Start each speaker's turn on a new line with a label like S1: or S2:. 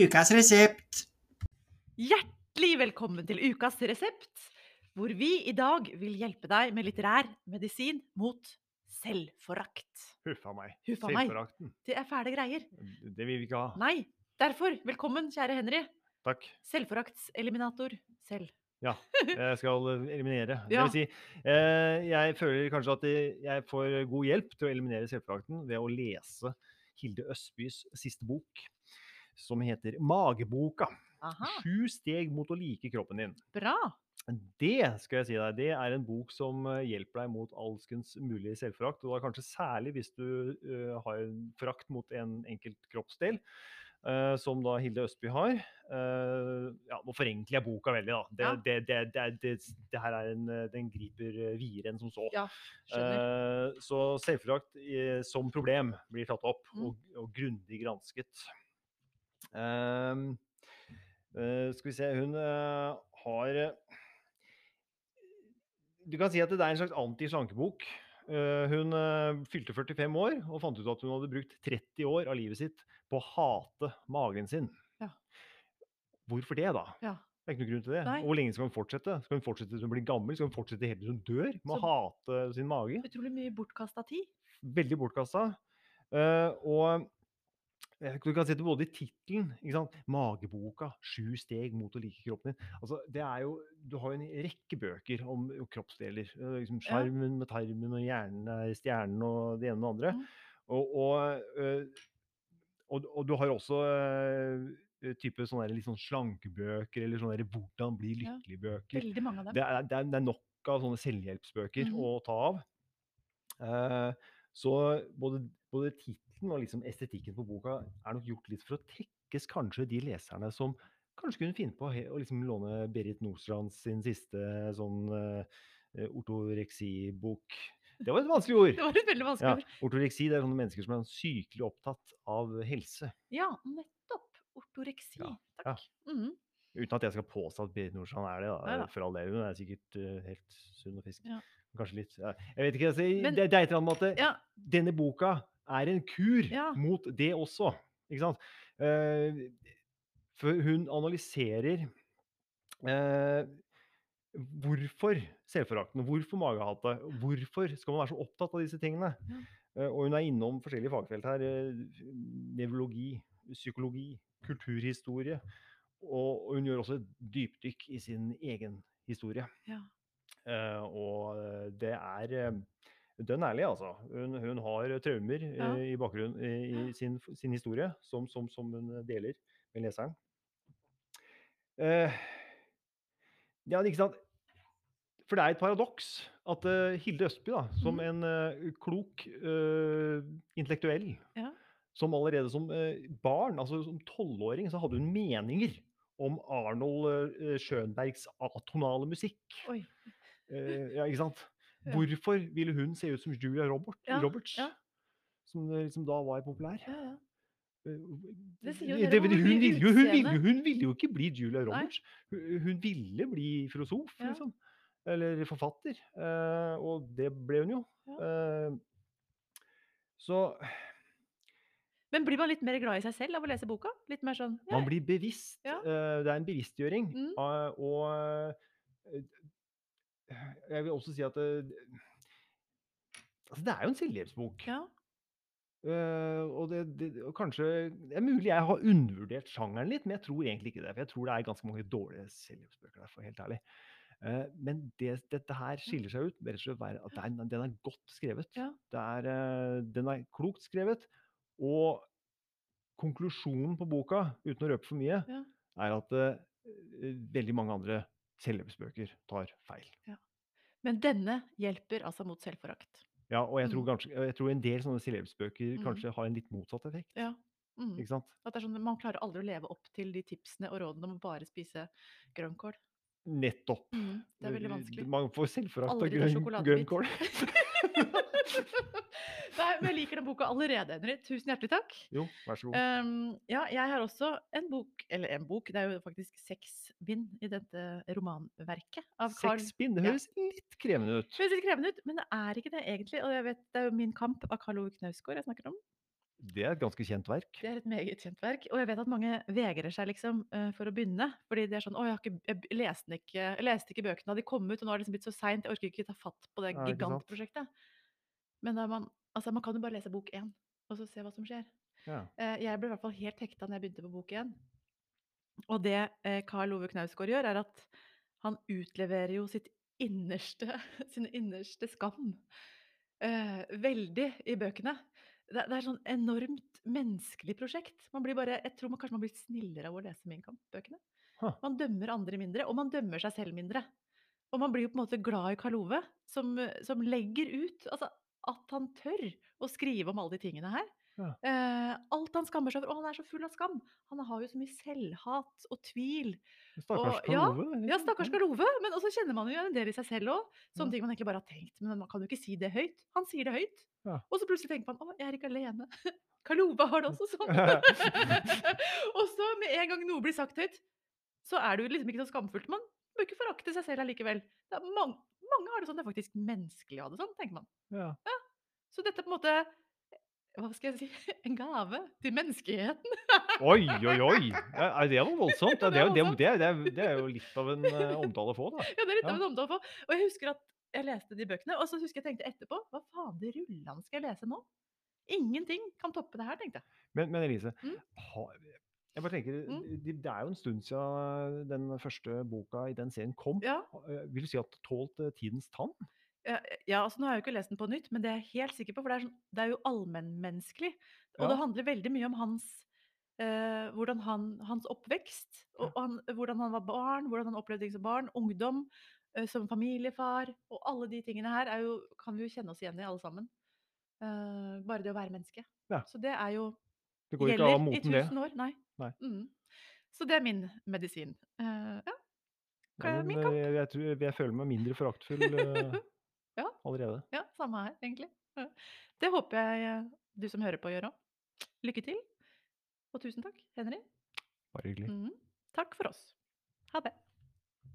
S1: Ukas resept.
S2: Hjertelig velkommen til ukas resept, hvor vi i dag vil hjelpe deg med litterær medisin mot selvforakt.
S3: Huffa meg.
S2: Huffa meg.
S3: Selvforakten.
S2: Det er fæle greier.
S3: Det vil vi ikke ha.
S2: Nei, derfor, velkommen, kjære Henry.
S3: Takk.
S2: Selvforaktseliminator selv.
S3: Ja, jeg skal eliminere. Det vil si, eh, jeg føler kanskje at jeg får god hjelp til å eliminere selvforakten ved å lese Hilde Østbys siste bok, som heter Mageboka.
S2: Aha,
S3: Sju steg mot å like kroppen din.
S2: bra.
S3: Det skal jeg si deg, det er en bok som eh, hjelper deg mot alskens mulige selvforakt. Og da kanskje særlig hvis du uh, har en forakt mot en enkelt kroppsdel, Uh, som da Hilde Østby har. Uh, ja, nå forenkler jeg boka veldig, da. Det,
S2: Ja.
S3: det, det, det, her er en, den griper videre enn som så.
S2: Ja.
S3: Eh, så selvforakt som problem blir tatt opp
S2: Mm.
S3: og, og grundig gransket. Ehm, eh, skal vi se Hun eh, har eh, Du kan si at det er en slags antislankebok. Hun fylte 45 år og fant ut at hun hadde brukt 30 år av livet sitt på å hate magen sin.
S2: Ja.
S3: Hvorfor det, da?
S2: Ja.
S3: Det er ikke noen grunn til det.
S2: Nei.
S3: Og Hvor lenge skal hun fortsette? Skal hun fortsette til hun blir gammel? Skal hun fortsette helt til hun dør med å hate sin mage?
S2: Utrolig mye bortkasta tid.
S3: Veldig bortkasta. Uh, og du kan sette både i tittelen 'Mageboka. Sju steg mot å like kroppen din'. Altså, det er jo, du har jo en rekke bøker om kroppsdeler. eh, Liksom
S2: Ja.
S3: Skjermen med tarmen og hjernen er stjernen og det ene og det andre.
S2: Mm.
S3: Og, og, eh, og, og du har også eh, type sånne litt sånn slankebøker eller sånne 'Hvordan bli lykkelig'-bøker.
S2: Veldig mange av dem.
S3: Det er, det, er, det er nok av sånne selvhjelpsbøker
S2: Mhm.
S3: å ta av. Eh, så både, både tittelen og liksom estetikken på boka er nok gjort litt for å tekkes kanskje de leserne som kanskje kunne finne på å liksom låne Berit Nordstrands sin siste sånn uh, ortoreksibok. Det var et vanskelig ord!
S2: Det var et veldig vanskelig
S3: Ja,
S2: ord.
S3: ortoreksi det er sånne mennesker som er sykelig opptatt av helse.
S2: Ja, nettopp. Ortoreksi.
S3: Ja,
S2: Takk. Mhm.
S3: Uten at jeg skal påstå at Berit Nordstrand er det, da,
S2: Neida.
S3: for all del. Hun er sikkert uh, helt sunn og frisk.
S2: Ja.
S3: Kanskje litt ja. Jeg vet ikke, altså,
S2: Men-
S3: det, det er et eller annet måte.
S2: Ja,
S3: denne boka er en kur
S2: Ja.
S3: mot det også. Ikke sant? Eh, for hun analyserer eh, hvorfor selvforakten, hvorfor magehatet, hvorfor skal man være så opptatt av disse tingene.
S2: Ja.
S3: Eh, og hun er innom forskjellige fagfelt her. eh, nevrologi, psykologi, kulturhistorie. Og, og hun gjør også et dypdykk i sin egen historie.
S2: ja.
S3: Eh, og eh, det er dønn ærlig, altså. Hun, hun har traumer eh,
S2: Ja.
S3: i bakgrunnen i, i sin, sin historie, som, som, som hun deler med leseren. Uh, ja, ikke sant? For det er et paradoks at uh, Hilde Østby, da, som
S2: Mhm.
S3: en uh, klok uh, intellektuell,
S2: Ja.
S3: som allerede som barn, altså som tolvåring, så hadde hun meninger om Arnold Schönbergs atonale musikk. Ja, ikke sant? Hvorfor ville hun se ut som Julia Robert, Roberts?
S2: ja.
S3: Som eh, liksom da var populær?
S2: Ja, ja.
S3: Eh,
S2: Det sier jo dere om
S3: hun, jo, hun, ville, hun ville jo ikke bli Julia Roberts. Hun, hun ville bli filosof, liksom. Eller forfatter. Eh, og det ble hun jo. Så
S2: Men blir man litt mer glad i seg selv av å lese boka? Litt mer sånn ja,
S3: man blir bevisst.
S2: Ja.
S3: det er en bevisstgjøring.
S2: Mm.
S3: og jeg vil også si at det, altså det er jo en selvhjelpsbok.
S2: ja.
S3: Uh, og det, det og kanskje Det er mulig jeg har undervurdert sjangeren litt, men jeg tror egentlig ikke det. For jeg tror det er ganske mange dårlige selvhjelpsbøker der, for helt ærlig. Uh, men det, dette her skiller seg ut rett og slett at det er, den er godt skrevet.
S2: Ja.
S3: Er, uh, den er klokt skrevet. Og konklusjonen på boka, uten å røpe for mye,
S2: Ja.
S3: er at eh, veldig mange andre selvhjelpsbøker tar feil.
S2: Men denne hjelper altså mot selvforakt.
S3: Ja, og jeg tror,
S2: Mm.
S3: kanskje, jeg tror en del sånne celebsbøker
S2: Mm.
S3: kanskje har en litt motsatt effekt.
S2: Ja. Mm.
S3: Ikke sant?
S2: At det er sånn, Man klarer aldri å leve opp til de tipsene og rådene om å bare spise grønnkål.
S3: Nettopp.
S2: Mm. Det er veldig vanskelig.
S3: Man får selvforakt av grønn, grønnkål.
S2: Nei, men jeg liker den boka allerede, Henry. Tusen hjertelig takk.
S3: Jo, vær så god.
S2: Um, ja, jeg har også en bok, eller en bok, det er jo faktisk seks bind i dette romanverket av Carl
S3: Seks bind, det
S2: ja.
S3: høres litt krevende ut.
S2: Det høres litt krevende ut, men det er ikke det egentlig. Og jeg vet, det er jo Min kamp av Karl Ove Knausgård jeg snakker om.
S3: Det er et ganske kjent verk.
S2: Det er et meget kjent verk, og jeg vet at mange vegrer seg liksom eh, for å begynne. Fordi de er sånn 'Å, jeg, har ikke, jeg leste, ikke, jeg leste ikke bøkene da de kom ut, og nå er det liksom blitt så seint. Jeg orker ikke ta fatt på det
S3: Ja,
S2: gigantprosjektet'. Men da man, altså, man kan jo bare lese bok én, og så se hva som skjer.
S3: Ja.
S2: Eh, jeg ble i hvert fall helt hekta når jeg begynte på bok én. Og det eh, Karl Ove Knausgård gjør, er at han utleverer jo sitt innerste, sin innerste skam eh, veldig i bøkene. Det, det er sånn enormt menneskelig prosjekt. Man blir bare, jeg tror man kanskje man blir snillere av å lese Min Kamp-bøkene. Man dømmer andre mindre, og man dømmer seg selv mindre. Og man blir jo på en måte glad i Karl Ove, som, som legger ut altså, at han tør å skrive om alle de tingene her.
S3: Ja.
S2: Uh, alt han skammer seg over. Og han er så full av skam. Han har jo så mye selvhat og tvil.
S3: Stakkars
S2: Og- ja,
S3: Karl Ove.
S2: Ja, stakkars Karl Men også kjenner man jo en del i seg selv òg. Sånne
S3: Ja.
S2: ting man egentlig bare har tenkt, men man kan jo ikke si det høyt. Han sier det høyt.
S3: Ja.
S2: Og så plutselig tenker man å, jeg er ikke alene. Karl Ove har det også sånn. og så med en gang noe blir sagt høyt, så er det jo liksom ikke så skamfullt. Man bør ikke forakte seg selv allikevel. Det er mange, mange har det sånn. Det er faktisk menneskelig å ha det sånn, tenker man.
S3: Ja.
S2: Så dette er på en måte hva skal jeg si, en gave til menneskeheten.
S3: Oi, oi, oi! Ja, det var voldsomt.
S2: Ja,
S3: Det
S2: det
S3: er,
S2: er
S3: det, det, er- det, er- er jo litt av en eh, omtale å få, da.
S2: Ja, det er litt
S3: Ja.
S2: av en omtale på. Og jeg husker at jeg leste de bøkene, og så husker jeg tenkte etterpå, hva fader det rullan skal jeg lese nå? Ingenting kan toppe det her, tenkte jeg.
S3: Men, men Elise,
S2: Mm.
S3: har, jeg bare tenker,
S2: Mm.
S3: det, det er jo en stund siden den første boka i den serien kom.
S2: Ja,
S3: Eh, Vil du si at det tålte tidens tann?
S2: ja, ja, altså nå har jeg jo ikke lest den på nytt, men det er jeg helt sikker på, for det er, sånn, det er jo allmennmenneskelig. Og
S3: Ja.
S2: det handler veldig mye om hans, eh, hvordan han, hans oppvekst, og, og han, hvordan han var barn, hvordan han opplevde ting som barn, ungdom, eh, som familiefar, og alle de tingene her er jo, kan vi jo kjenne oss igjen i alle sammen. Eh, bare det å være menneske.
S3: Ja.
S2: Så det er jo
S3: Det går ikke av moten, det.
S2: tusen år. Nei.
S3: Nei.
S2: Mm. Så det er min medisin. Uh, ja. Hva
S3: Ja,
S2: er
S3: men,
S2: min
S3: eh,
S2: kamp?
S3: jeg, jeg, tror, jeg føler meg mindre foraktfull uh,
S2: Ja.
S3: allerede.
S2: Ja, samme her, egentlig. Det håper jeg du som hører på, gjør òg. Lykke til. Og tusen takk, Henry.
S3: Bare hyggelig.
S2: Mm. Takk for oss. Ha det.